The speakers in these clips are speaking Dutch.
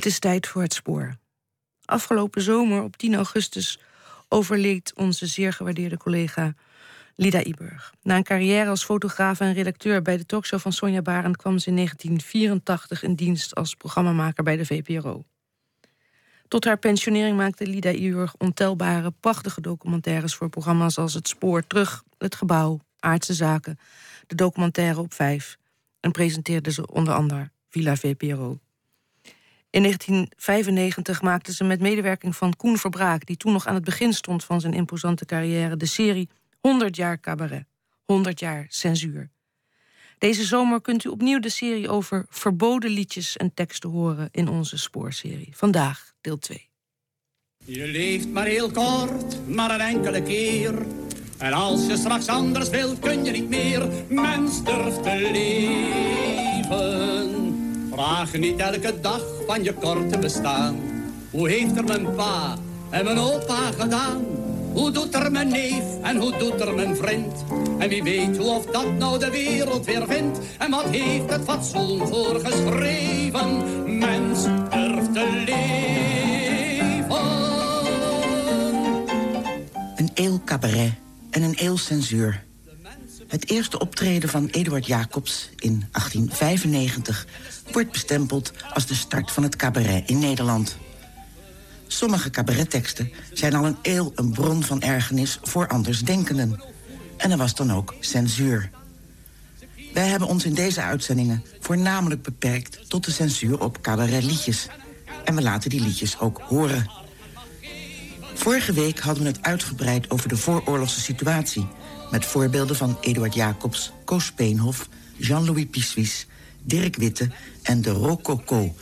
Het is tijd voor het spoor. Afgelopen zomer, op 10 augustus, overleed onze zeer gewaardeerde collega Lida Iburg. Na een carrière als fotograaf en redacteur bij de talkshow van Sonja Barend kwam ze in 1984 in dienst als programmamaker bij de VPRO. Tot haar pensionering maakte Lida Iburg ontelbare, prachtige documentaires voor programma's als Het Spoor Terug, Het Gebouw, Aardse Zaken, de documentaire op vijf en presenteerde ze onder andere Villa VPRO. In 1995 maakte ze met medewerking van Koen Verbraak, die toen nog aan het begin stond van zijn imposante carrière, de serie 100 jaar cabaret, 100 jaar censuur. Deze zomer kunt u opnieuw de serie over verboden liedjes en teksten horen in onze spoorserie. Vandaag deel 2. Je leeft maar heel kort, maar een enkele keer. En als je straks anders wilt, kun je niet meer. Mens durft te leven. Vraag niet elke dag van je korte bestaan. Hoe heeft er mijn pa en mijn opa gedaan? Hoe doet er mijn neef en hoe doet er mijn vriend? En wie weet hoe of dat nou de wereld weer vindt? En wat heeft het fatsoen voorgeschreven? Mens durft te leven. Een eeuw cabaret en een eeuw censuur. Het eerste optreden van Eduard Jacobs in 1895 wordt bestempeld als de start van het cabaret in Nederland. Sommige cabaretteksten zijn al een eeuw een bron van ergernis voor andersdenkenden. En er was dan ook censuur. Wij hebben ons in deze uitzendingen voornamelijk beperkt tot de censuur op cabaretliedjes. En we laten die liedjes ook horen. Vorige week hadden we het uitgebreid over de vooroorlogse situatie... met voorbeelden van Eduard Jacobs, Koos Speenhof, Jean-Louis Pissuis... Dirk Witte en de Rococo,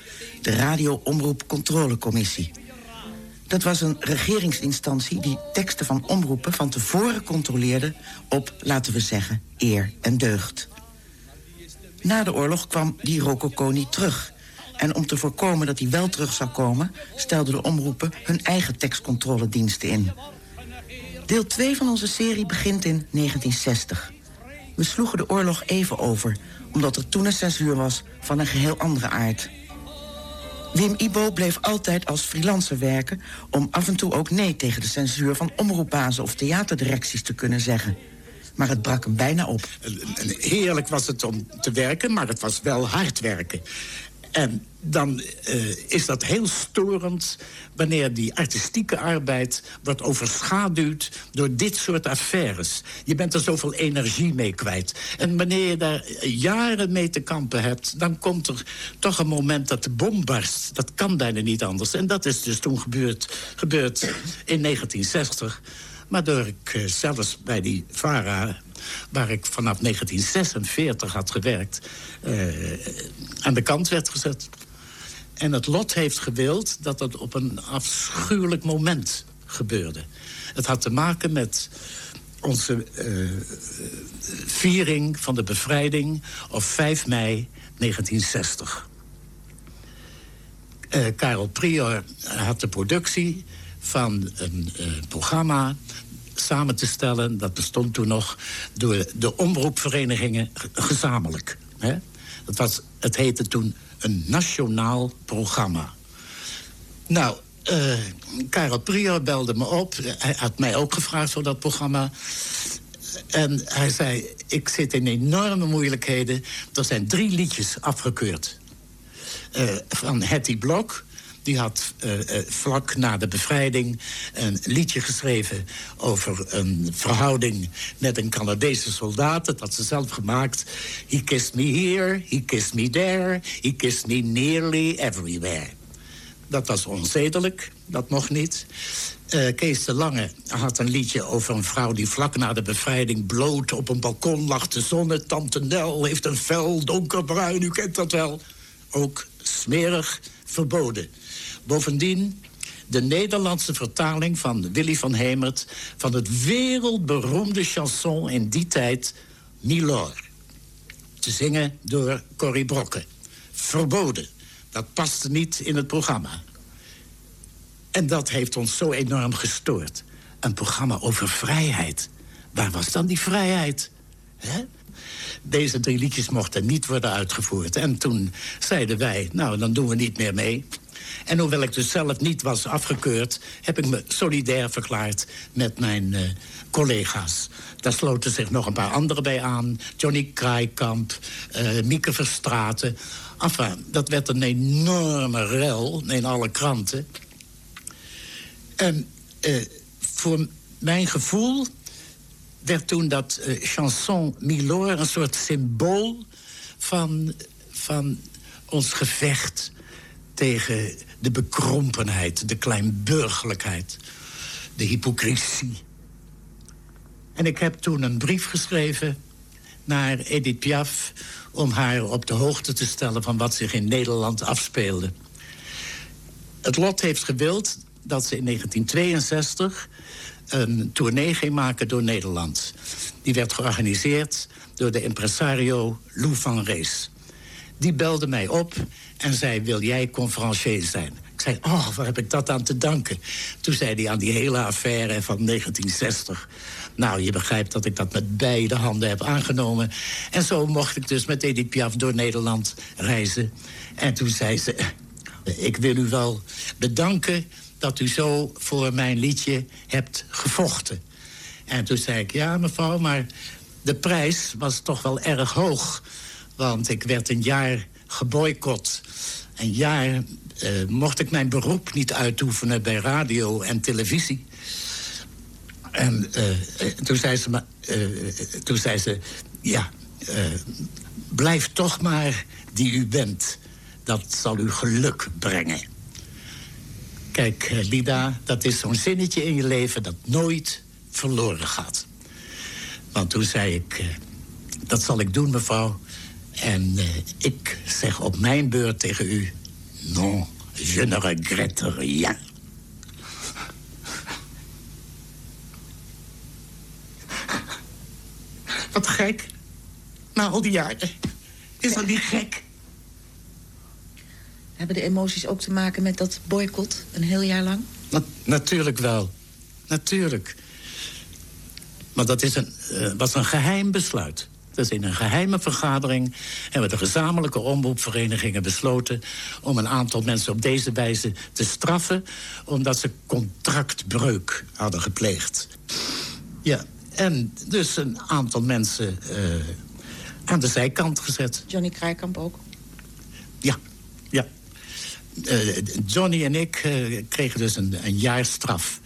de Radio-Omroep Controlecommissie. Dat was een regeringsinstantie die teksten van omroepen van tevoren controleerde op, laten we zeggen, eer en deugd. Na de oorlog kwam die rococo niet terug. En om te voorkomen dat hij wel terug zou komen... stelden de omroepen hun eigen tekstcontrolediensten in. Deel 2 van onze serie begint in 1960. We sloegen de oorlog even over... omdat er toen een censuur was van een geheel andere aard. Wim Ibo bleef altijd als freelancer werken... om af en toe ook nee tegen de censuur van omroepbazen of theaterdirecties te kunnen zeggen. Maar het brak hem bijna op. Heerlijk was het om te werken, maar het was wel hard werken. En dan uh, is dat heel storend wanneer die artistieke arbeid wordt overschaduwd door dit soort affaires. Je bent er zoveel energie mee kwijt. En wanneer je daar jaren mee te kampen hebt, dan komt er toch een moment dat de bom barst. Dat kan bijna niet anders. En dat is dus toen gebeurd, in 1960. Waardoor ik uh, zelfs bij die VARA waar ik vanaf 1946 had gewerkt, uh, aan de kant werd gezet. En het lot heeft gewild dat het op een afschuwelijk moment gebeurde. Het had te maken met onze uh, viering van de bevrijding op 5 mei 1960. Uh, Karel Prior had de productie van een programma samen te stellen. Dat bestond toen nog door de omroepverenigingen gezamenlijk. Hè? Dat was, het heette toen een nationaal programma. Nou, uh, Karel Prior belde me op. Hij had mij ook gevraagd voor dat programma. En hij zei, ik zit in enorme moeilijkheden. Er zijn drie liedjes afgekeurd. Uh, van Hetty Blok, die had uh, uh, vlak na de bevrijding een liedje geschreven over een verhouding met een Canadese soldaat. Dat had ze zelf gemaakt. He kissed me here, he kissed me there, he kissed me nearly everywhere. Dat was onzedelijk, dat mocht niet. Uh, Kees de Lange had een liedje over een vrouw die vlak na de bevrijding bloot op een balkon lag te zonne. Tante Nel heeft een vel donkerbruin, u kent dat wel. Ook smerig, verboden. Bovendien de Nederlandse vertaling van Willy van Hemert... van het wereldberoemde chanson in die tijd, Milor. Te zingen door Corrie Brokken. Verboden. Dat paste niet in het programma. En dat heeft ons zo enorm gestoord. Een programma over vrijheid. Waar was dan die vrijheid? He? Deze drie liedjes mochten niet worden uitgevoerd. En toen zeiden wij, nou, dan doen we niet meer mee. En hoewel ik dus zelf niet was afgekeurd... heb ik me solidair verklaard met mijn uh, collega's. Daar sloten zich nog een paar anderen bij aan. Johnny Kraaikamp, uh, Mieke Verstraten. Enfin, dat werd een enorme rel in alle kranten. En uh, voor mijn gevoel werd toen dat chanson Milor een soort symbool van, van ons gevecht tegen de bekrompenheid, de kleinburgerlijkheid, de hypocrisie. En ik heb toen een brief geschreven naar Edith Piaf om haar op de hoogte te stellen van wat zich in Nederland afspeelde. Het lot heeft gewild dat ze in 1962 een tournee ging maken door Nederland. Die werd georganiseerd door de impresario Lou van Rees. Die belde mij op en zei, wil jij conferencier zijn? Ik zei, oh, waar heb ik dat aan te danken? Toen zei hij aan die hele affaire van 1960... Nou, je begrijpt dat ik dat met beide handen heb aangenomen. En zo mocht ik dus met Edith Piaf door Nederland reizen. En toen zei ze... Ik wil u wel bedanken dat u zo voor mijn liedje hebt gevochten. En toen zei ik, ja mevrouw, maar de prijs was toch wel erg hoog. Want ik werd een jaar geboycott. Een jaar uh, mocht ik mijn beroep niet uitoefenen bij radio en televisie. En uh, toen, zei ze, toen zei ze, ja, blijf toch maar die u bent. Dat zal u geluk brengen. Kijk, Lida, dat is zo'n zinnetje in je leven dat nooit verloren gaat. Want toen zei ik, dat zal ik doen, mevrouw. En ik zeg op mijn beurt tegen u... Non, je ne regrette rien. Wat gek. Na al die jaren. Is dat niet gek? Hebben de emoties ook te maken met dat boycott een heel jaar lang? Na natuurlijk wel. Natuurlijk. Maar dat is een, uh, was een geheim besluit. Dus in een geheime vergadering hebben de gezamenlijke omroepverenigingen besloten... om een aantal mensen op deze wijze te straffen... omdat ze contractbreuk hadden gepleegd. Ja, en dus een aantal mensen uh, aan de zijkant gezet. Johnny Krijkamp ook? Ja, ja. Uh, Johnny en ik uh, kregen dus een, een jaar straf.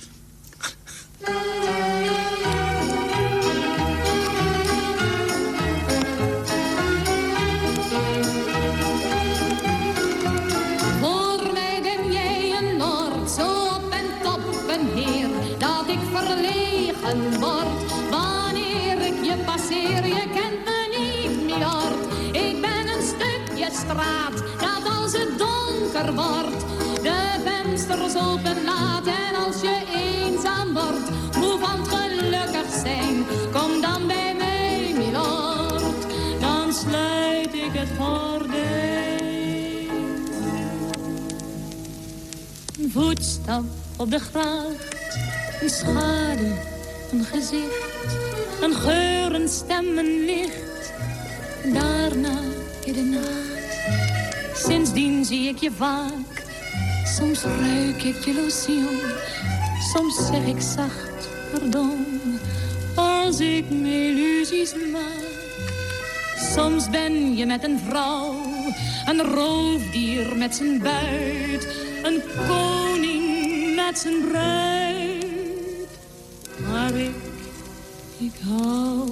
Voetstap op de gracht, een schaduw, een gezicht, een geur, een stem, een licht. Daarna in de nacht, sindsdien zie ik je vaak. Soms ruik ik je lotion, soms zeg ik zacht pardon. Als ik me illusies maak, soms ben je met een vrouw, een roofdier met zijn buit, een koning met zijn bruid. Maar ik, ik hou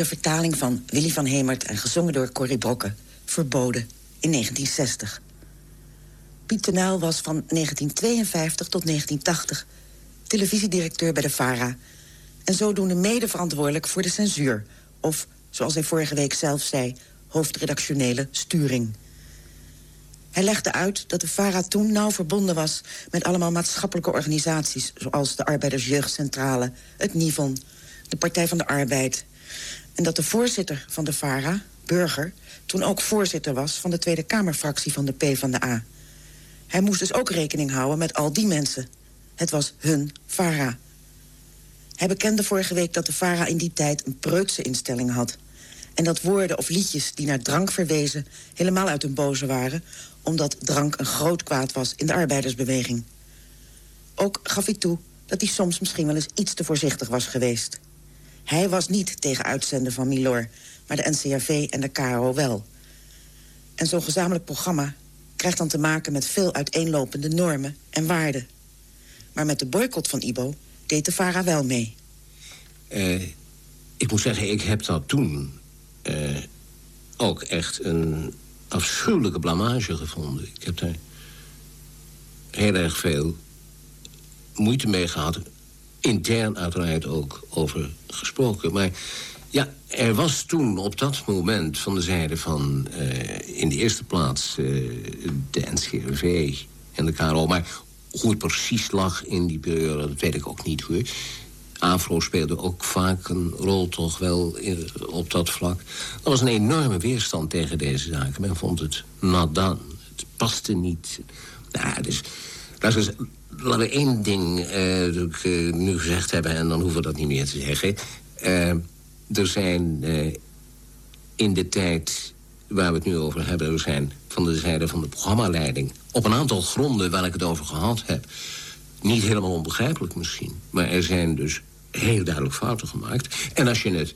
de vertaling van Willy van Hemert en gezongen door Corrie Brokken, verboden in 1960. Piet Tenuil was van 1952 tot 1980 televisiedirecteur bij de VARA En zodoende mede verantwoordelijk voor de censuur. Of, zoals hij vorige week zelf zei, hoofdredactionele sturing. Hij legde uit dat de VARA toen nauw verbonden was... met allemaal maatschappelijke organisaties... zoals de Arbeidersjeugdcentrale, het NIVON, de Partij van de Arbeid... en dat de voorzitter van de VARA, Burger... toen ook voorzitter was van de Tweede Kamerfractie van de PvdA. Hij moest dus ook rekening houden met al die mensen. Het was hun VARA. Hij bekende vorige week dat de VARA in die tijd een preutse instelling had... en dat woorden of liedjes die naar drank verwezen... helemaal uit hun boze waren omdat drank een groot kwaad was in de arbeidersbeweging. Ook gaf hij toe dat hij soms misschien wel eens iets te voorzichtig was geweest. Hij was niet tegen uitzenden van Milor, maar de NCRV en de KRO wel. En zo'n gezamenlijk programma krijgt dan te maken met veel uiteenlopende normen en waarden. Maar met de boycott van IBO deed de VARA wel mee. Uh, ik moet zeggen, ik heb dat toen uh, ook echt een afschuwelijke blamage gevonden. Ik heb daar heel erg veel moeite mee gehad. Intern uiteraard ook over gesproken. Maar ja, er was toen op dat moment van de zijde van... Uh, in de eerste plaats uh, de NCRV en de KRO. Maar hoe het precies lag in die periode, dat weet ik ook niet hoor. Afro speelde ook vaak een rol toch wel in, op dat vlak. Er was een enorme weerstand tegen deze zaken. Men vond het nadan. Het paste niet. Nou, dus, laten we, één ding uh, nu gezegd hebben... en dan hoeven we dat niet meer te zeggen. Uh, er zijn in de tijd waar we het nu over hebben... er zijn van de zijde van de programmaleiding... op een aantal gronden waar ik het over gehad heb... niet helemaal onbegrijpelijk misschien... maar er zijn dus heel duidelijk fouten gemaakt. En als je het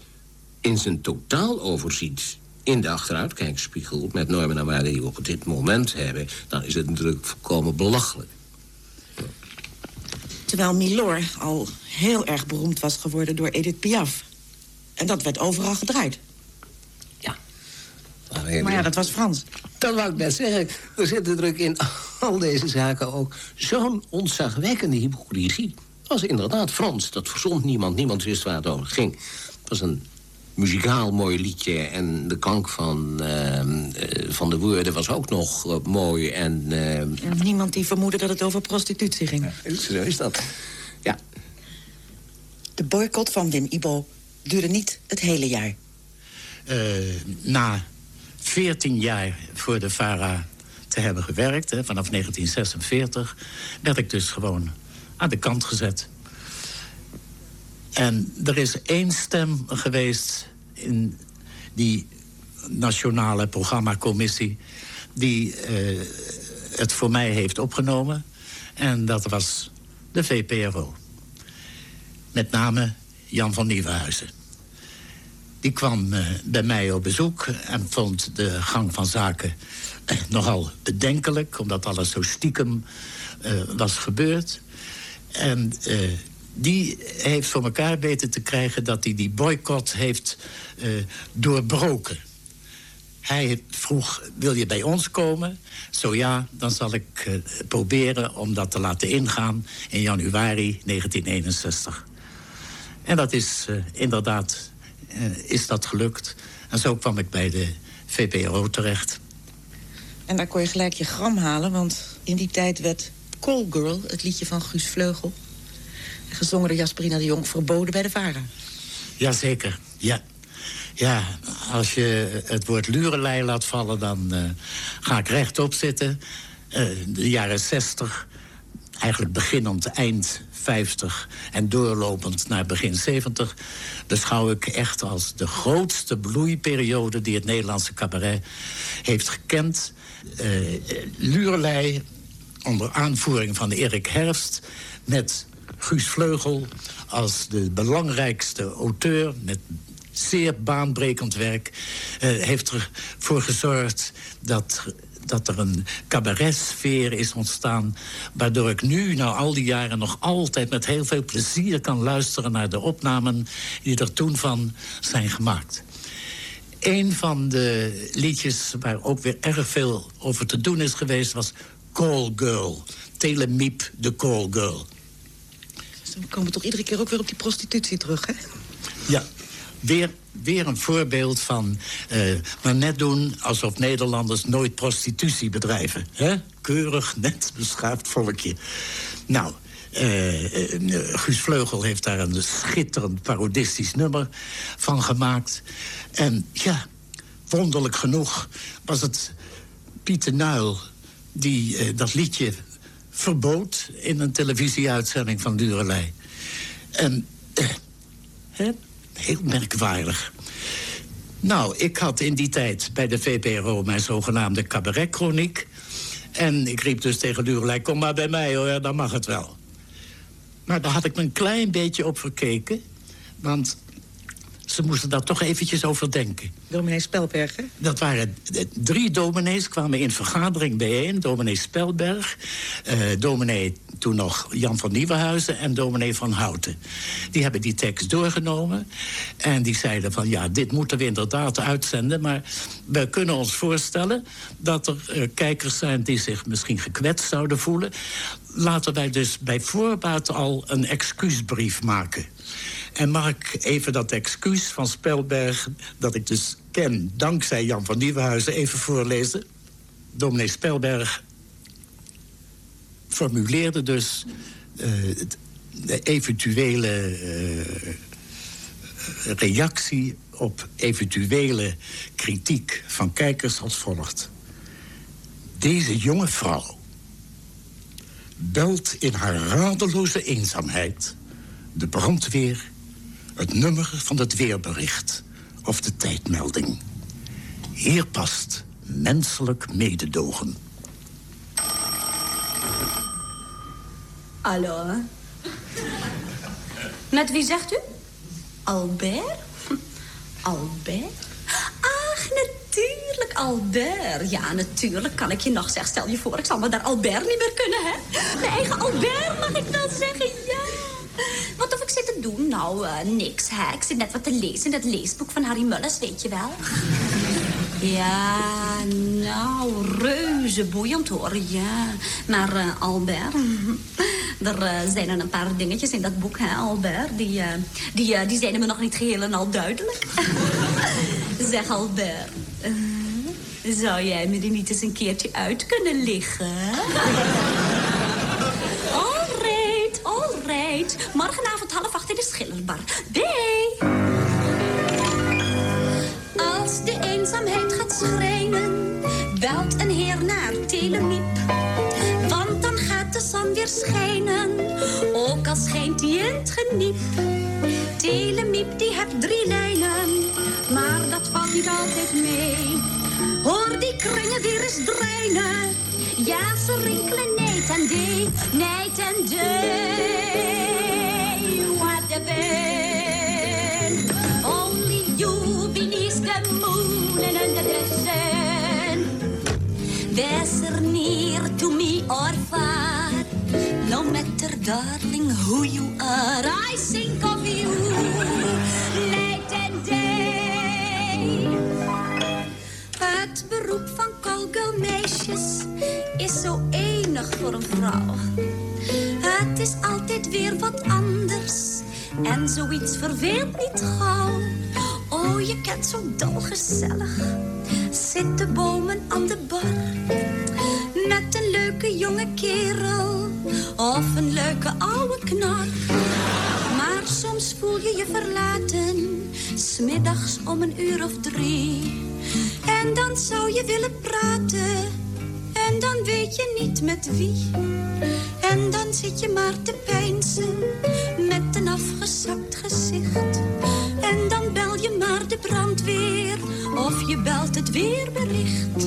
in zijn totaal overziet in de achteruitkijkspiegel... met normen en waarden die we op dit moment hebben... dan is het natuurlijk volkomen belachelijk. Terwijl Milor al heel erg beroemd was geworden door Edith Piaf. En dat werd overal gedraaid. Ja. Maar ja, dat was Frans. Dat wou ik net zeggen. Er zit natuurlijk in al deze zaken ook zo'n ontzagwekkende hypocrisie was inderdaad Frans. Dat verzond niemand. Niemand wist waar het over ging. Het was een muzikaal mooi liedje. En de klank van, uh, van de woorden was ook nog uh, mooi. En, uh... Niemand die vermoedde dat het over prostitutie ging. Ja, zo is dat. Ja. De boycott van Wim Ibo duurde niet het hele jaar. na 14 jaar voor de VARA te hebben gewerkt, hè, vanaf 1946... werd ik dus gewoon aan de kant gezet. En er is één stem geweest in die nationale programmacommissie... die uh, het voor mij heeft opgenomen. En dat was de VPRO. Met name Jan van Nieuwenhuizen. Die kwam uh, bij mij op bezoek en vond de gang van zaken uh, nogal bedenkelijk... omdat alles zo stiekem was gebeurd. En die heeft voor elkaar weten te krijgen dat hij die boycott heeft uh, doorbroken. Hij vroeg, wil je bij ons komen? Zo ja, dan zal ik uh, proberen om dat te laten ingaan in januari 1961. En dat is inderdaad is dat gelukt. En zo kwam ik bij de VPRO terecht. En daar kon je gelijk je gram halen, want in die tijd werd Call Girl, het liedje van Guus Vleugel... gezongen door Jasperina de Jong, verboden bij de VARA. Jazeker, ja. Ja, als je het woord lurelei laat vallen, dan uh, ga ik rechtop zitten. Uh, de jaren 60, eigenlijk beginnend eind 50 en doorlopend naar begin 70... beschouw ik echt als de grootste bloeiperiode die het Nederlandse cabaret heeft gekend. Uh, lurelei onder aanvoering van Erik Herfst... met Guus Vleugel als de belangrijkste auteur... met zeer baanbrekend werk... Uh, heeft ervoor gezorgd dat, dat er een cabaretsfeer is ontstaan... waardoor ik nu, na al die jaren, nog altijd met heel veel plezier kan luisteren... naar de opnamen die er toen van zijn gemaakt. Een van de liedjes waar ook weer erg veel over te doen is geweest... was Call Girl. Telemiep de Call Girl. Dan komen we toch iedere keer ook weer op die prostitutie terug, hè? Ja, weer, weer een voorbeeld van... Uh, maar net doen alsof Nederlanders nooit prostitutie bedrijven. Hè? Keurig, net, beschaafd volkje. Nou, uh, Guus Vleugel heeft daar een schitterend parodistisch nummer van gemaakt. En ja, wonderlijk genoeg was het Pieter Nuil... die dat liedje verbood in een televisieuitzending van Durelei. En, hè, heel merkwaardig. Nou, ik had in die tijd bij de VPRO mijn zogenaamde cabaretchroniek. En ik riep dus tegen Durelei, kom maar bij mij hoor, dan mag het wel. Maar daar had ik me een klein beetje op verkeken. Want ze moesten daar toch eventjes over denken. Dominee Spelberg, hè? Dat waren drie dominees, kwamen in vergadering bijeen. Dominee Spelberg, uh, dominee toen nog Jan van Nieuwenhuizen en dominee van Houten. Die hebben die tekst doorgenomen en die zeiden van... ja, dit moeten we inderdaad uitzenden... maar we kunnen ons voorstellen dat er uh, kijkers zijn... die zich misschien gekwetst zouden voelen. Laten wij dus bij voorbaat al een excuusbrief maken... En mag ik even dat excuus van Spelberg, dat ik dus ken... dankzij Jan van Nieuwenhuizen, even voorlezen? Dominee Spelberg formuleerde dus uh, de eventuele uh, reactie op eventuele kritiek van kijkers als volgt. Deze jonge vrouw belt in haar radeloze eenzaamheid de brandweer het nummer van het weerbericht of de tijdmelding. Hier past menselijk mededogen. Hallo. Met wie zegt u? Albert? Albert? Ach, natuurlijk, Albert. Ja, natuurlijk kan ik je nog zeggen. Stel je voor, ik zal me daar Albert niet meer kunnen, hè? Mijn eigen Albert, mag ik wel zeggen. Wat hoef ik zit te doen? Nou, uh, niks, hè. Ik zit net wat te lezen in het leesboek van Harry Mullis, weet je wel. Ja, nou, reuze boeiend hoor, ja. Maar uh, Albert, er uh, zijn er een paar dingetjes in dat boek, hè, Albert. Die, uh, die, die zijn me nog niet geheel en al duidelijk. zeg, Albert, zou jij me die niet eens een keertje uit kunnen liggen? Morgenavond half acht in de Schillerbar. Day. Als de eenzaamheid gaat schrijnen, belt een heer naar Telemiep. Want dan gaat de zon weer schijnen, ook al schijnt hij in het geniep. Telemiep die heeft drie lijnen, maar dat valt niet altijd mee. Hoor die kringen weer eens dreinen. Ja, ze rinkelen night and day, night and day. What the been? Only you beneath the moon and under the sun. There's near to me or far, no matter, darling, who you are. I think of you night and day. Het beroep van callgirl-meisjes is zo enig voor een vrouw. Het is altijd weer wat anders en zoiets verveelt niet gauw. Oh, je kent zo dolgezellig, zitten bomen aan de bar. Met een leuke jonge kerel of een leuke oude knar. Maar soms voel je je verlaten, smiddags om een uur of drie. En dan zou je willen praten. En dan weet je niet met wie. En dan zit je maar te pijnsen. Met een afgezakt gezicht. En dan bel je maar de brandweer. Of je belt het weerbericht.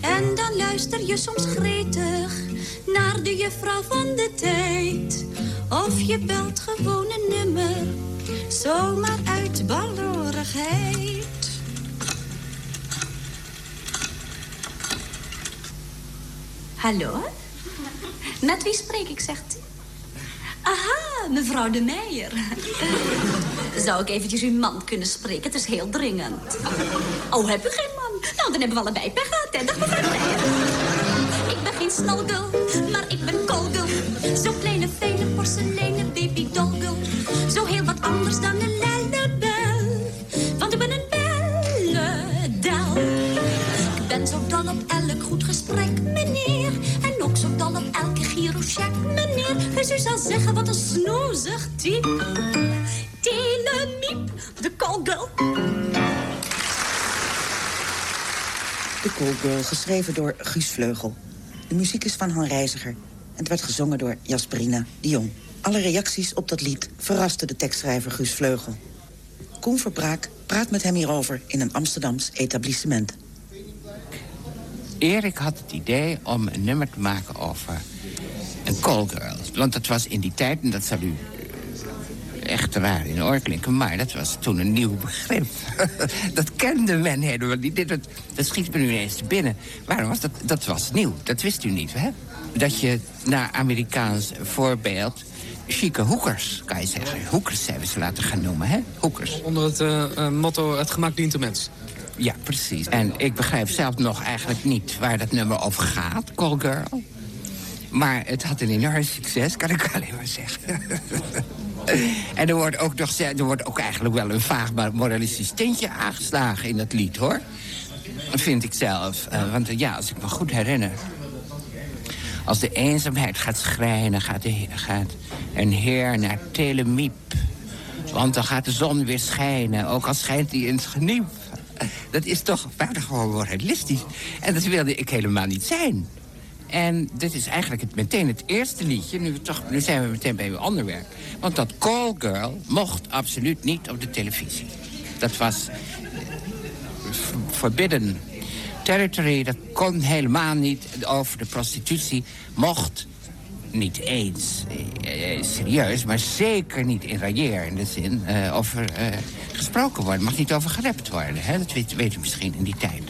En dan luister je soms gretig. Naar de juffrouw van de tijd. Of je belt gewoon een nummer. Zomaar uit balorigheid. Hallo? Met wie spreek ik, zegt u? Aha, mevrouw de Meijer. Zou ik eventjes uw man kunnen spreken? Het is heel dringend. Oh, heb u geen man? Nou, dan hebben we allebei pech gehad, hè? Dag, mevrouw de Meijer. Ik ben geen snalgul, maar ik ben kolgul. Zo'n kleine, fijne porseleinen baby dollgirl. Zo heel wat anders dan een lellebel. Want ik ben een belledel. Ik ben zo dol op elk goed gesprek, meneer. Dus u zal zeggen wat een snoezig type. Telemiep, de callgirl. De Callgirl, geschreven door Guus Vleugel. De muziek is van Han Reiziger. En het werd gezongen door Jasperina de Jong. Alle reacties op dat lied verrasten de tekstschrijver Guus Vleugel. Koen Verbraak praat met hem hierover in een Amsterdams etablissement. Erik had het idee om een nummer te maken over een callgirl. Want dat was in die tijd, en dat zal u eh, echt raar in oor klinken... maar dat was toen een nieuw begrip. dat kende men helemaal niet. Dit- Dat, dat schiet me nu ineens te binnen. Waarom was dat? Dat was nieuw. Dat wist u niet, hè? Dat je naar Amerikaans voorbeeld... chique hoekers, kan je zeggen. Hoekers hebben ze laten gaan noemen, hè? Hoekers. Onder het eh, eh, motto het gemak dient de mens. Ja, precies. En ik begrijp zelf nog eigenlijk niet waar dat nummer over gaat, Call Girl. Maar het had een enorm succes, kan ik alleen maar zeggen. en er wordt, ook nog, er wordt ook eigenlijk wel een vaag moralistisch tintje aangeslagen in dat lied, hoor. Dat vind ik zelf. Eh, want eh, ja, als ik me goed herinner... Als de eenzaamheid gaat schrijnen, gaat, gaat een heer naar Telemiep. Want dan gaat de zon weer schijnen, ook al schijnt die in het geniep. Dat is toch buitengewoon moralistisch. En dat wilde ik helemaal niet zijn. En dit is eigenlijk het, meteen het eerste liedje. Nu, toch, zijn we meteen bij uw onderwerp. Want dat Call Girl mocht absoluut niet op de televisie. Dat was eh, forbidden territory. Dat kon helemaal niet over de prostitutie. Mocht niet eens eh, eh, serieus, maar zeker niet in railleerende zin eh, over eh, gesproken worden. Mag niet over gerept worden. Hè? Dat weet, weet u misschien in die tijd.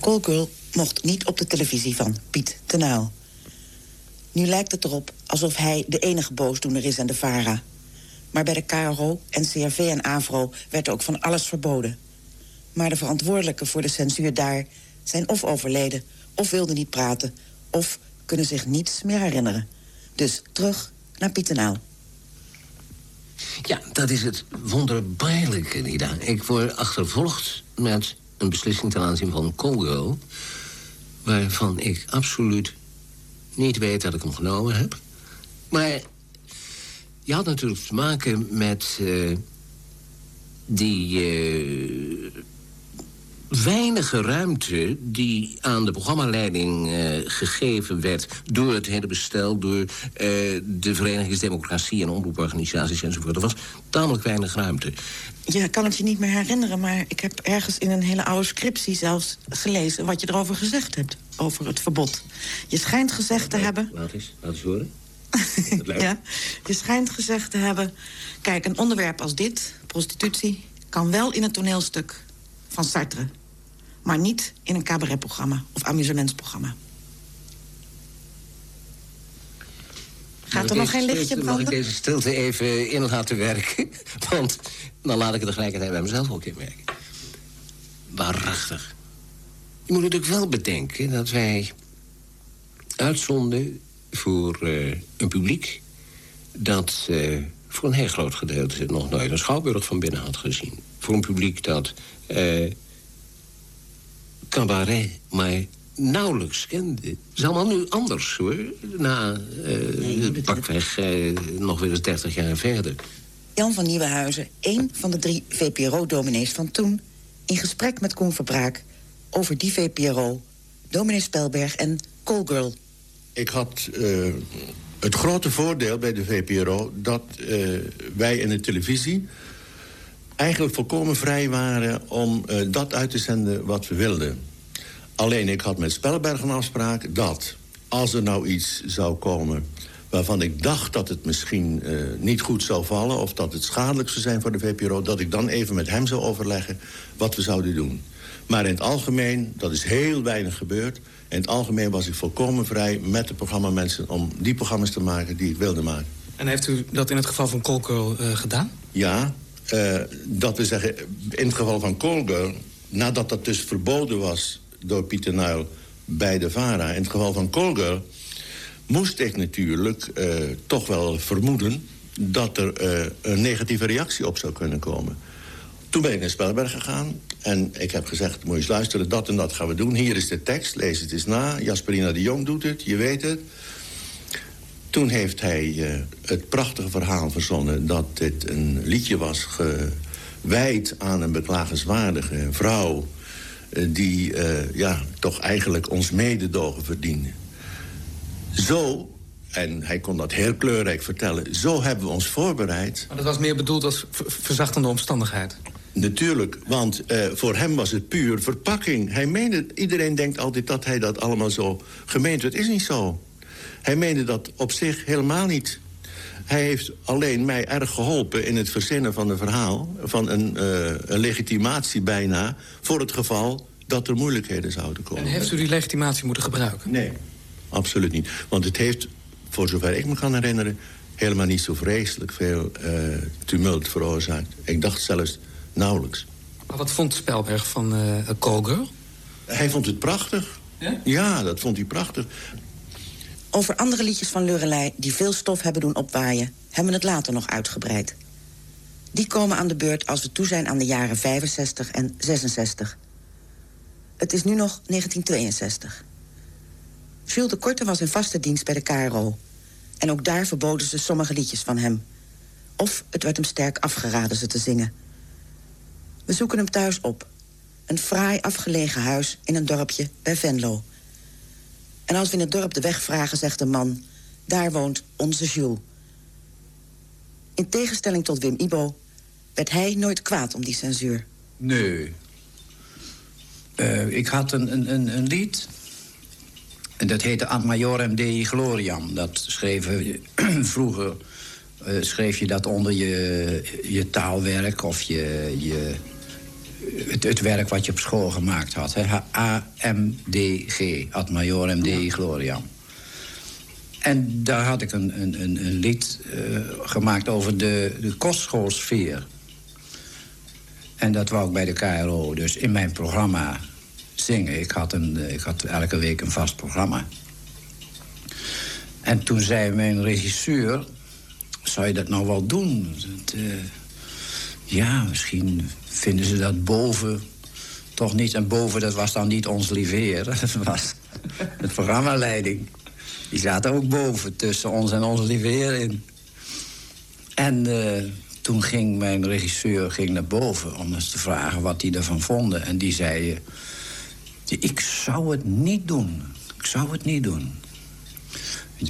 Callgirl mocht niet op de televisie van Piet Tenaal. Nu lijkt het erop alsof hij de enige boosdoener is aan de VARA. Maar bij de KRO, NCRV en AVRO werd ook van alles verboden. Maar de verantwoordelijken voor de censuur daar zijn of overleden... of wilden niet praten, of kunnen zich niets meer herinneren. Dus terug naar Piet Tenaal. Ja, dat is het wonderbaarlijke, Nida. Ik word achtervolgd met een beslissing ten aanzien van Congo... waarvan ik absoluut niet weet dat ik hem genomen heb. Maar je had natuurlijk te maken met eh, die eh, weinige ruimte die aan de programmaleiding eh, gegeven werd... door het hele bestel, door eh, de Verenigingsdemocratie en omroeporganisaties enzovoort. Er was tamelijk weinig ruimte. Ja, ik kan het je niet meer herinneren, maar ik heb ergens in een hele oude scriptie zelfs gelezen wat je erover gezegd hebt, over het verbod. Je schijnt gezegd te hebben. Laat eens, laat eens horen. Ja, je schijnt gezegd te hebben. Kijk, een onderwerp als dit, prostitutie, kan wel in een toneelstuk van Sartre, maar niet in een cabaretprogramma of amusementsprogramma. Gaat er nog geen lichtje stilte- Mag ik branden? deze stilte even in laten werken? Want dan laat ik het tegelijkertijd bij mezelf ook inwerken. Waarachtig. Je moet natuurlijk wel bedenken dat wij uitzonden voor eh, een publiek... dat eh, voor een heel groot gedeelte nog nooit een schouwburg van binnen had gezien. Voor een publiek dat eh, cabaret maar nauwelijks kende. Het is allemaal nu anders, hoor. Na eh pakweg eh, nog weer eens 30 jaar verder. Jan van Nieuwenhuizen, één van de drie VPRO-dominees van toen... in gesprek met Koen Verbraak over die VPRO, dominee Spelberg en Callgirl. Ik had eh, het grote voordeel bij de VPRO dat eh, wij in de televisie eigenlijk volkomen vrij waren om eh, dat uit te zenden wat we wilden. Alleen ik had met Spelberg een afspraak dat als er nou iets zou komen waarvan ik dacht dat het misschien eh, niet goed zou vallen... of dat het schadelijk zou zijn voor de VPRO... dat ik dan even met hem zou overleggen wat we zouden doen. Maar in het algemeen, dat is heel weinig gebeurd... in het algemeen was ik volkomen vrij met de programmamensen... om die programma's te maken die ik wilde maken. En heeft u dat in het geval van Colco eh, gedaan? Ja, eh, dat we zeggen, in het geval van Colgirl... nadat dat dus verboden was door Pieter Nuil bij de VARA... in het geval van Colgirl moest ik natuurlijk eh, toch wel vermoeden... dat er eh, een negatieve reactie op zou kunnen komen. Toen ben ik naar Spelberg gegaan en ik heb gezegd... moet je eens luisteren, dat en dat gaan we doen. Hier is de tekst, lees het eens na. Jasperina de Jong doet het, je weet het. Toen heeft hij uh, het prachtige verhaal verzonnen... dat dit een liedje was gewijd aan een beklagenswaardige vrouw... Uh, die uh, ja, toch eigenlijk ons mededogen verdiende. Zo, en hij kon dat heel kleurrijk vertellen... zo hebben we ons voorbereid. Maar dat was meer bedoeld als verzachtende omstandigheid? Natuurlijk, want uh, voor hem was het puur verpakking. Hij meende, iedereen denkt altijd dat hij dat allemaal zo gemeend werd. is niet zo. Hij meende dat op zich helemaal niet. Hij heeft alleen mij erg geholpen in het verzinnen van een verhaal... van een, uh, een legitimatie bijna, voor het geval dat er moeilijkheden zouden komen. En heeft u die legitimatie moeten gebruiken? Nee, absoluut niet. Want het heeft, voor zover ik me kan herinneren... helemaal niet zo vreselijk veel uh, tumult veroorzaakt. Ik dacht zelfs nauwelijks. Maar wat vond Spelberg van uh? Hij vond het prachtig. Ja? Ja, dat vond hij prachtig. Over andere liedjes van Lurelei die veel stof hebben doen opwaaien... hebben we het later nog uitgebreid. Die komen aan de beurt als we toe zijn aan de jaren 65 en 66. Het is nu nog 1962. Jules de Korte was in vaste dienst bij de KRO. En ook daar verboden ze sommige liedjes van hem. Of het werd hem sterk afgeraden ze te zingen. We zoeken hem thuis op. Een fraai afgelegen huis in een dorpje bij Venlo. En als we in het dorp de weg vragen, zegt de man... daar woont onze Jules. In tegenstelling tot Wim Ibo werd hij nooit kwaad om die censuur. Nee. Uh, ik had een, een, een lied... En dat heette Ad Majorem Dei Gloriam. Dat schreven vroeger uh, schreef je dat onder je, je taalwerk of je, je, het, het, werk wat je op school gemaakt had. A-M-D-G, Ad Majorem Dei Gloriam. En daar had ik een, een, een, een lied uh, gemaakt over de, de kostschoolsfeer. En dat wou ik bij de KRO dus in mijn programma zingen. Ik had, een, ik had elke week een vast programma. En toen zei mijn regisseur... zou je dat nou wel doen? Dat, uh, ja, misschien vinden ze dat boven toch niet. En boven, dat was dan niet ons liveer. Dat was de programmaleiding. Die zaten ook boven, tussen ons en ons liveer in. En uh, toen ging mijn regisseur ging naar boven om eens te vragen wat hij ervan vonden. En die zei... Ik zou het niet doen. Ik zou het niet doen.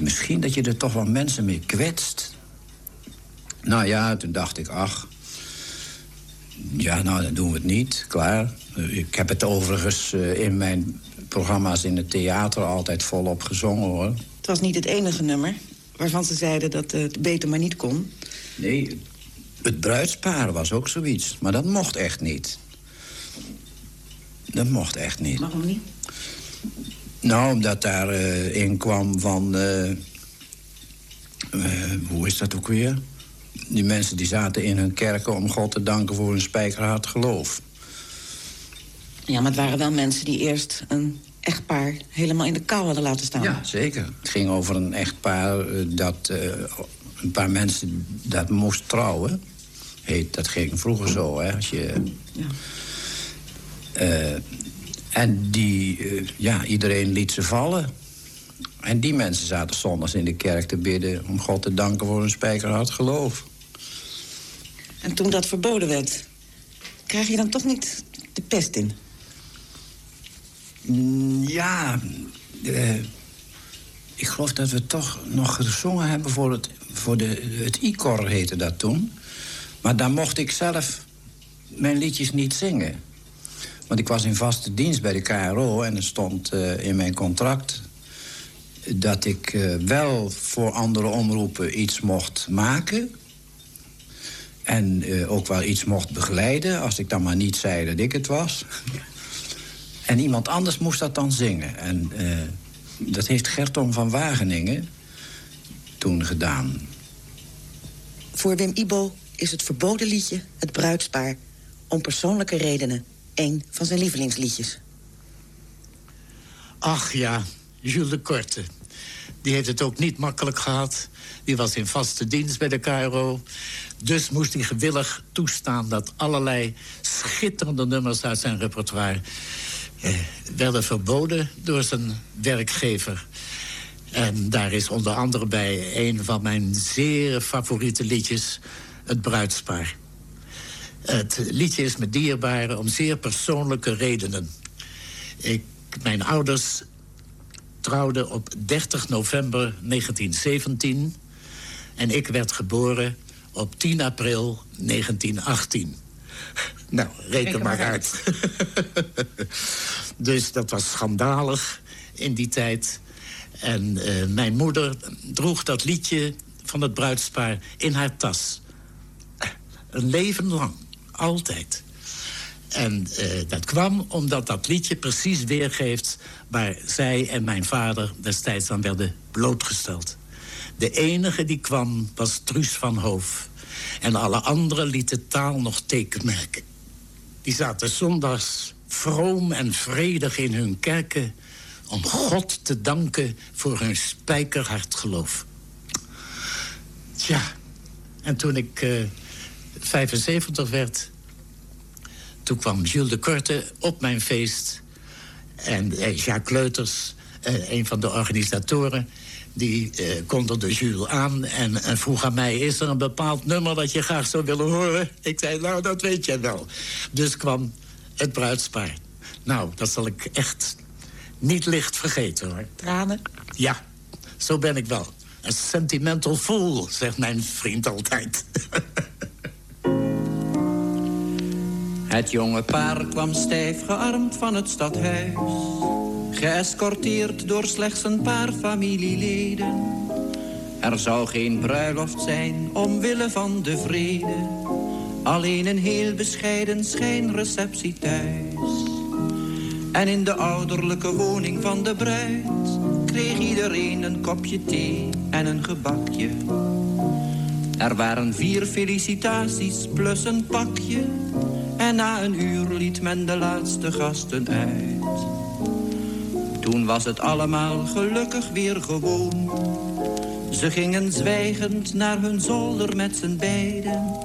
Misschien dat je er toch wel mensen mee kwetst. Nou ja, toen dacht ik, ach... Ja, nou, dan doen we het niet, klaar. Ik heb het overigens uh, in mijn programma's in het theater altijd volop gezongen, hoor. Het was niet het enige nummer waarvan ze zeiden dat het beter maar niet kon. Nee, het bruidspaar was ook zoiets. Maar dat mocht echt niet. Dat mocht echt niet. Waarom niet? Nou, omdat daar uh, in kwam van... Uh, uh, hoe is dat ook weer? Die mensen die zaten in hun kerken om God te danken voor hun spijkerhard geloof. Ja, maar het waren wel mensen die eerst een echtpaar helemaal in de kou hadden laten staan. Ja, zeker. Het ging over een echtpaar dat... een paar mensen dat moest trouwen. Heet, dat ging vroeger zo, hè. Als je... Ja. Uh, en die, uh, ja, iedereen liet ze vallen. En die mensen zaten zondags in de kerk te bidden... om God te danken voor hun spijkerhard geloof. En toen dat verboden werd... krijg je dan toch niet de pest in? Mm, ja, uh, ik geloof dat we toch nog gezongen hebben voor het... voor de, het ICOR heette dat toen. Maar daar mocht ik zelf mijn liedjes niet zingen. Want ik was in vaste dienst bij de KRO en er stond uh, in mijn contract dat ik uh, wel voor andere omroepen iets mocht maken. En uh, ook wel iets mocht begeleiden, als ik dan maar niet zei dat ik het was. en iemand anders moest dat dan zingen. En dat heeft Gertom van Wageningen toen gedaan. Voor Wim Ibo is het verboden liedje Het Bruidspaar... om persoonlijke redenen een van zijn lievelingsliedjes. Ach ja, Jules de Korte. Die heeft het ook niet makkelijk gehad. Die was in vaste dienst bij de KRO. Dus moest hij gewillig toestaan dat allerlei schitterende nummers uit zijn repertoire eh, werden verboden door zijn werkgever. En daar is onder andere bij een van mijn zeer favoriete liedjes... Het Bruidspaar. Het liedje is me dierbaar om zeer persoonlijke redenen. Ik, mijn ouders trouwden op 30 november 1917... en ik werd geboren op 10 april 1918. Nou, reken maar uit. dus dat was schandalig in die tijd. En uh, mijn moeder droeg dat liedje van het bruidspaar in haar tas. Een leven lang, altijd. En uh, dat kwam omdat dat liedje precies weergeeft... waar zij en mijn vader destijds aan werden blootgesteld. De enige die kwam was Truus van Hoof. En alle anderen lieten taal nog tekenmerken. Die zaten zondags vroom en vredig in hun kerken... om God te danken voor hun spijkerhard geloof. Tja, en toen ik uh, eh, 75 werd... toen kwam Jules de Korte op mijn feest... en uh, Jacques Leuters, uh, een van de organisatoren die uh, kondigde Jules aan en, en, vroeg aan mij... is er een bepaald nummer dat je graag zou willen horen? Ik zei, nou, dat weet jij wel. Dus kwam het bruidspaar. Nou, dat zal ik echt niet licht vergeten, hoor. Tranen? Ja, zo ben ik wel. Een sentimental fool, zegt mijn vriend altijd. Het jonge paar kwam stijf gearmd van het stadhuis geëscorteerd door slechts een paar familieleden. Er zou geen bruiloft zijn omwille van de vrede, alleen een heel bescheiden schijnreceptie thuis. En in de ouderlijke woning van de bruid kreeg iedereen een kopje thee en een gebakje. Er waren vier felicitaties plus een pakje. En na een uur liet men de laatste gasten uit. Toen was het allemaal gelukkig weer gewoon. Ze gingen zwijgend naar hun zolder met z'n beiden.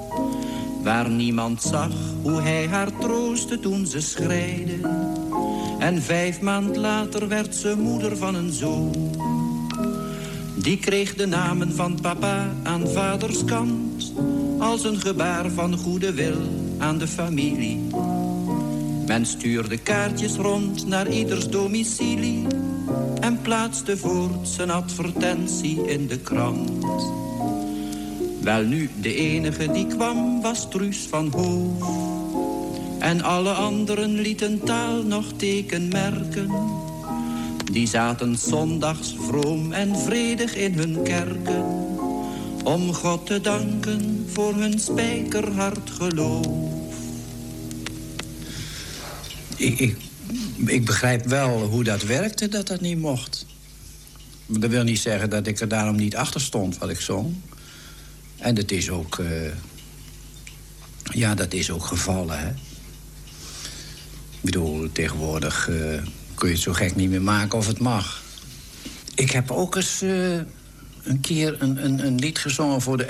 Waar niemand zag hoe hij haar troostte toen ze schreide. En vijf maand later werd ze moeder van een zoon. Die kreeg de namen van papa aan vaders kant. Als een gebaar van goede wil aan de familie. Men stuurde kaartjes rond naar ieders domicilie... en plaatste voort zijn advertentie in de krant. Wel nu, de enige die kwam was Truus van Hoof. En alle anderen lieten taal nog tekenmerken. Die zaten zondags vroom en vredig in hun kerken. Om God te danken voor hun spijkerhard geloof. ik, ik, ik, begrijp wel hoe dat werkte, dat dat niet mocht. Dat wil niet zeggen dat ik er daarom niet achter stond wat ik zong. En dat is ook... Uh, ja, dat is ook gevallen, hè. Ik bedoel, tegenwoordig uh, kun je het zo gek niet meer maken of het mag. Ik heb ook eens uh, een keer een, een, een lied gezongen voor de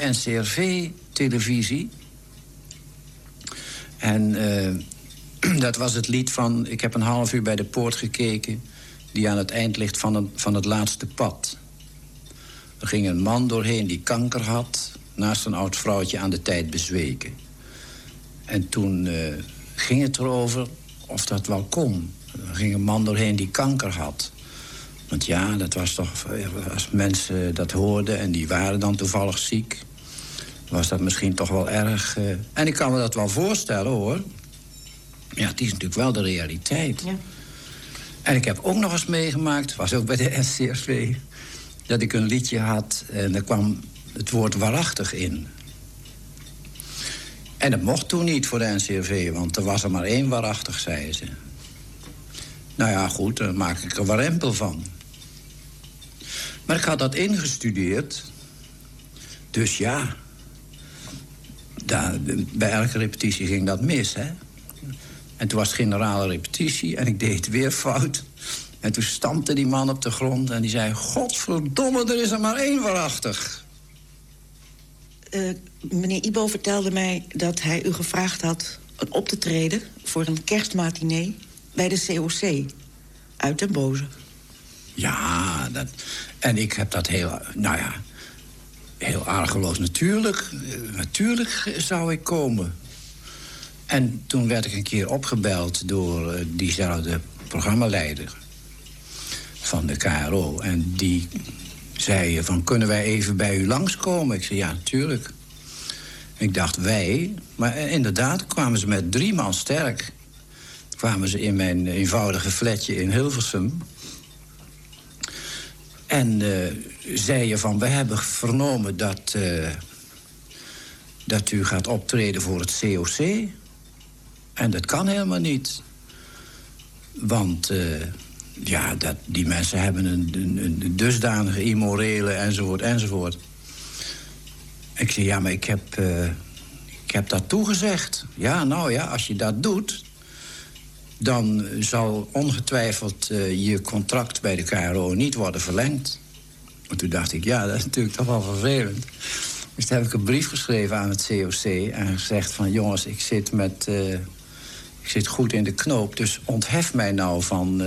NCRV-televisie. En dat was het lied van... Ik heb een half uur bij de poort gekeken... die aan het eind ligt van het, van het laatste pad. Er ging een man doorheen die kanker had... naast een oud vrouwtje aan de tijd bezweken. En toen uh, ging het erover of dat wel kon. Er ging een man doorheen die kanker had. Want ja, dat was toch... Als mensen dat hoorden en die waren dan toevallig ziek... was dat misschien toch wel erg... Uh... En ik kan me dat wel voorstellen, hoor. Ja, het is natuurlijk wel de realiteit. Ja. En ik heb ook nog eens meegemaakt, was ook bij de SCRV... dat ik een liedje had en er kwam het woord waarachtig in. En dat mocht toen niet voor de NCRV, want er was er maar één waarachtig, zei ze. Nou ja, goed, dan maak ik er warempel van. Maar ik had dat ingestudeerd. Dus ja, daar, bij elke repetitie ging dat mis, hè. En toen was generale repetitie en ik deed het weer fout. En toen stampte die man op de grond en die zei... Godverdomme, er is er maar één waarachtig. Uh, meneer Ibo vertelde mij dat hij u gevraagd had... op te treden voor een kerstmatinee bij de COC. Uit den boze. Ja, dat, en ik heb dat heel... Nou ja, heel argeloos. Natuurlijk, eh, natuurlijk zou ik komen. En toen werd ik een keer opgebeld door uh, diezelfde programmaleider van de KRO. En die zei van, kunnen wij even bij u langskomen? Ik zei, ja, natuurlijk. Ik dacht, wij? Maar eh, inderdaad kwamen ze met drie man sterk. Kwamen ze in mijn eenvoudige flatje in Hilversum. En uh, zei je van, we hebben vernomen dat, uh, dat u gaat optreden voor het COC. En dat kan helemaal niet. Want uh, ja, dat, die mensen hebben een, een, een, dusdanige immorele enzovoort enzovoort. Ik zei, ja, maar ik heb, ik heb dat toegezegd. Ja, nou ja, als je dat doet... dan zal ongetwijfeld je contract bij de KRO niet worden verlengd. En toen dacht ik, ja, dat is natuurlijk toch wel vervelend. Dus toen heb ik een brief geschreven aan het COC en gezegd van... jongens, ik zit, met, uh, ik zit goed in de knoop, dus onthef mij nou van,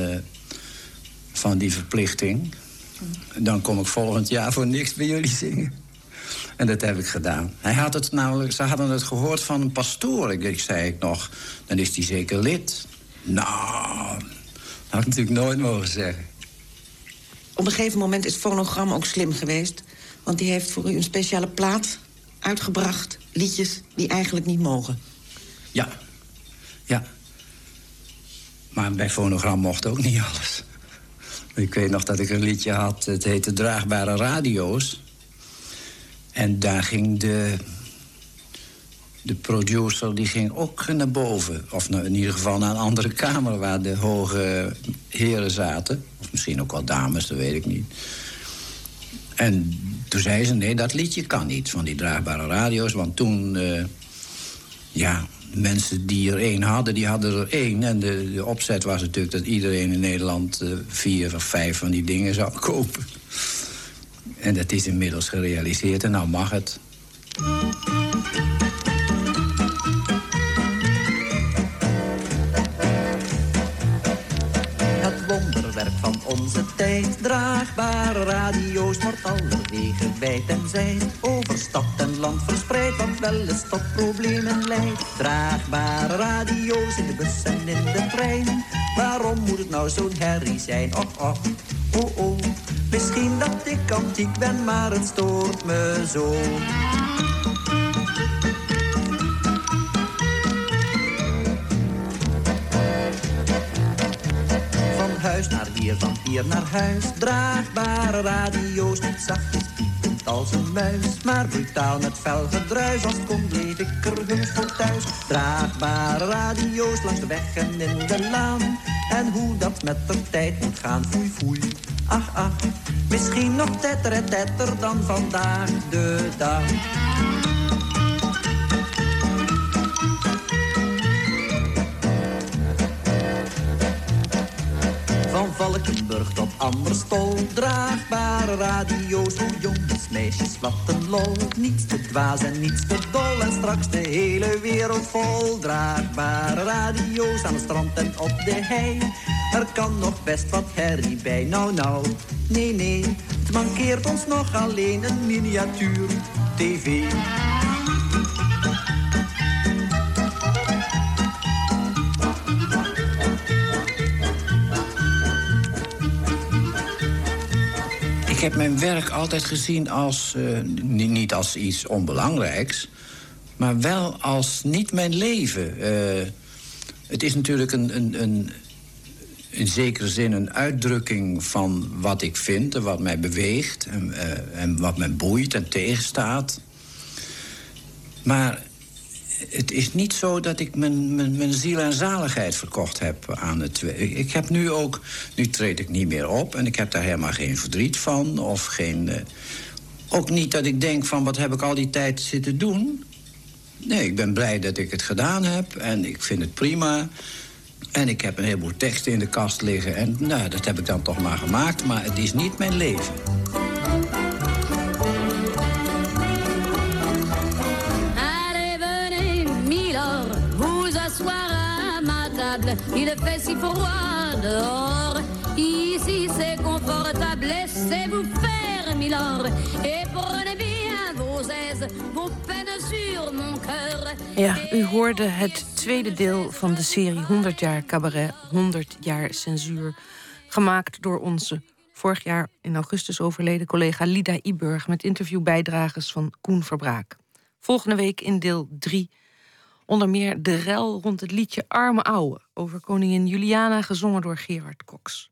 van die verplichting. Dan kom ik volgend jaar voor niks bij jullie zingen. En dat heb ik gedaan. Hij had het namelijk, ze hadden het gehoord van een pastoor. Ik zei ik nog, dan is hij zeker lid. Nou, dat had ik natuurlijk nooit mogen zeggen. Op een gegeven moment is Fonogram ook slim geweest. Want die heeft voor u een speciale plaat uitgebracht. Liedjes die eigenlijk niet mogen. Ja, ja. Maar bij Fonogram mocht ook niet alles. Ik weet nog dat ik een liedje had, het heette Draagbare Radio's. En daar ging de, de producer die ging ook naar boven. Of nou, in ieder geval naar een andere kamer waar de hoge heren zaten. Of misschien ook wel dames, dat weet ik niet. En toen zei ze, nee, dat liedje kan niet van die draagbare radio's. Want toen, uh, ja, mensen die er één hadden, die hadden er één. En de, de opzet was natuurlijk dat iedereen in Nederland... Uh, vier of vijf van die dingen zou kopen. En dat is inmiddels gerealiseerd en nou mag het. Radio's wordt allerwege wijd en zijd. Over stad en land verspreid, wat wel eens tot problemen leidt. Draagbare radio's in de bus en in de trein. Waarom moet het nou zo'n herrie zijn? Och, och, oh, oh. Misschien dat ik antiek ben, maar het stoort me zo. Naar hier, van hier naar huis. Draagbare radio's, zachtjes piepend als een muis. Maar brutaal met fel gedruis, als het kon bleef ik er heus voor thuis. Draagbare radio's langs de weg en in de laan. En hoe dat met de tijd moet gaan, foei foei. Ach, ach, misschien nog tetter en tetter dan vandaag de dag. Valkenburg tot Amberstol, draagbare radio's voor jongens, meisjes, wat een lol. Niets te dwaas en niets te dol en straks de hele wereld vol. Draagbare radio's aan het strand en op de hei. Er kan nog best wat herrie bij, nou nou, nee nee. Het mankeert ons nog alleen een miniatuur tv. Heb mijn werk altijd gezien als, uh, niet als iets onbelangrijks... maar wel als niet mijn leven. Uh, het is natuurlijk een, een, een, in zekere zin een uitdrukking van wat ik vind... en wat mij beweegt en, uh, en wat mij boeit en tegenstaat. Maar het is niet zo dat ik mijn, mijn, mijn, ziel en zaligheid verkocht heb aan het... Ik heb nu ook... Nu treed ik niet meer op en ik heb daar helemaal geen verdriet van. Of geen... Uh, ook niet dat ik denk van wat heb ik al die tijd zitten doen. Nee, ik ben blij dat ik het gedaan heb en ik vind het prima. En ik heb een heleboel teksten in de kast liggen. En nou, dat heb ik dan toch maar gemaakt. Maar het is niet mijn leven. Il fait si froid dehors. Ici, c'est confortable. Laissez-vous faire, Milord. Et prenez bien vos aises, vos peines sur mon cœur. Ja, u hoorde het tweede deel van de serie 100 jaar cabaret, 100 jaar censuur. Gemaakt door onze vorig jaar in augustus overleden collega Lida Iburg... met interviewbijdrages van Koen Verbraak. Volgende week in deel 3 onder meer de rel rond het liedje Arme Ouwe... over koningin Juliana, gezongen door Gerard Cox.